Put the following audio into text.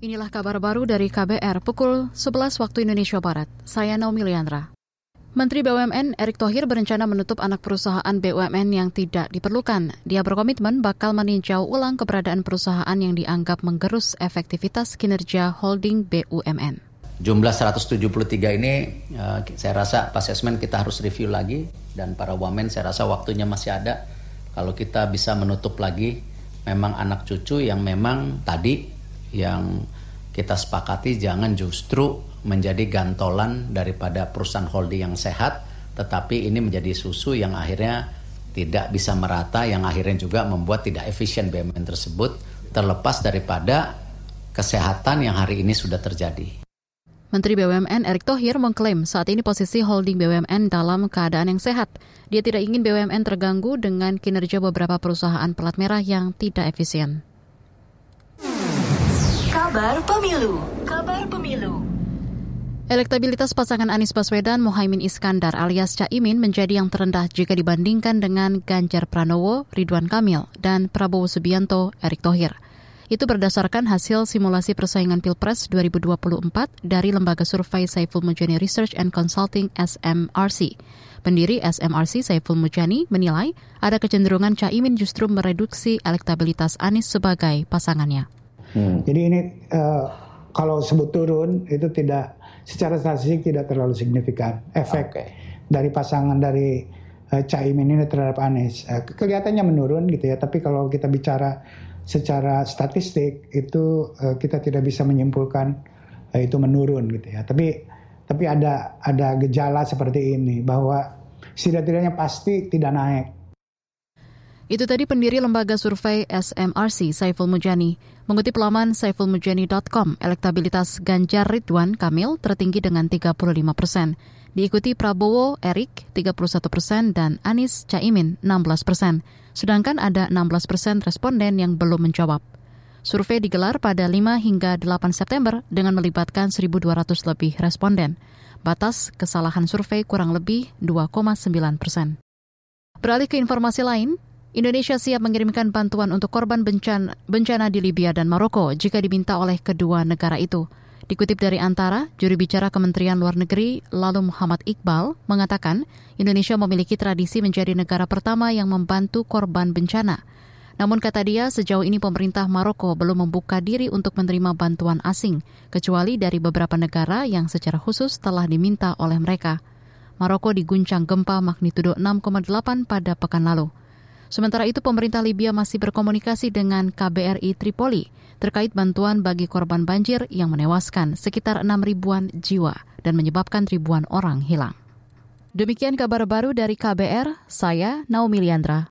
Inilah kabar baru dari KBR pukul 11 waktu Indonesia Barat. Saya Naomi Liandra. Menteri BUMN Erick Thohir berencana menutup anak perusahaan BUMN yang tidak diperlukan. Dia berkomitmen bakal meninjau ulang keberadaan perusahaan yang dianggap menggerus efektivitas kinerja holding BUMN. Jumlah 173 ini eh, saya rasa asesmen kita harus review lagi dan para wamen saya rasa waktunya masih ada. Kalau kita bisa menutup lagi memang anak cucu yang memang tadi yang kita sepakati jangan justru menjadi gantolan daripada perusahaan holding yang sehat, tetapi ini menjadi susu yang akhirnya tidak bisa merata, yang akhirnya juga membuat tidak efisien BUMN tersebut, terlepas daripada kesehatan yang hari ini sudah terjadi. Menteri BUMN Erick Thohir mengklaim saat ini posisi holding BUMN dalam keadaan yang sehat. Dia tidak ingin BUMN terganggu dengan kinerja beberapa perusahaan pelat merah yang tidak efisien. Kabar Pemilu. Kabar Pemilu. Elektabilitas pasangan Anies Baswedan Mohaimin Iskandar alias Caimin menjadi yang terendah jika dibandingkan dengan Ganjar Pranowo, Ridwan Kamil, dan Prabowo Subianto, Erick Thohir. Itu berdasarkan hasil simulasi persaingan Pilpres 2024 dari lembaga survei Saiful Mujani Research and Consulting SMRC. Pendiri SMRC Saiful Mujani menilai ada kecenderungan Caimin justru mereduksi elektabilitas Anies sebagai pasangannya. Hmm. Jadi ini uh, kalau sebut turun itu tidak secara statistik tidak terlalu signifikan efek okay. dari pasangan dari uh, Caimin ini terhadap Anies. Uh, kelihatannya menurun gitu ya, tapi kalau kita bicara secara statistik itu uh, kita tidak bisa menyimpulkan uh, itu menurun gitu ya. Tapi tapi ada ada gejala seperti ini bahwa setidak-tidaknya pasti tidak naik itu tadi pendiri lembaga survei SMRC Saiful Mujani. Mengutip laman saifulmujani.com, elektabilitas Ganjar Ridwan Kamil tertinggi dengan 35 persen. Diikuti Prabowo Erik 31 persen dan Anies Caimin 16 persen. Sedangkan ada 16 persen responden yang belum menjawab. Survei digelar pada 5 hingga 8 September dengan melibatkan 1.200 lebih responden. Batas kesalahan survei kurang lebih 2,9 persen. Beralih ke informasi lain, Indonesia siap mengirimkan bantuan untuk korban bencana, bencana di Libya dan Maroko jika diminta oleh kedua negara itu. Dikutip dari Antara, juri bicara Kementerian Luar Negeri lalu Muhammad Iqbal mengatakan Indonesia memiliki tradisi menjadi negara pertama yang membantu korban bencana. Namun kata dia, sejauh ini pemerintah Maroko belum membuka diri untuk menerima bantuan asing, kecuali dari beberapa negara yang secara khusus telah diminta oleh mereka. Maroko diguncang gempa magnitudo 6,8 pada pekan lalu. Sementara itu pemerintah Libya masih berkomunikasi dengan KBRI Tripoli terkait bantuan bagi korban banjir yang menewaskan sekitar 6 ribuan jiwa dan menyebabkan ribuan orang hilang. Demikian kabar baru dari KBR, saya Naomi Liandra.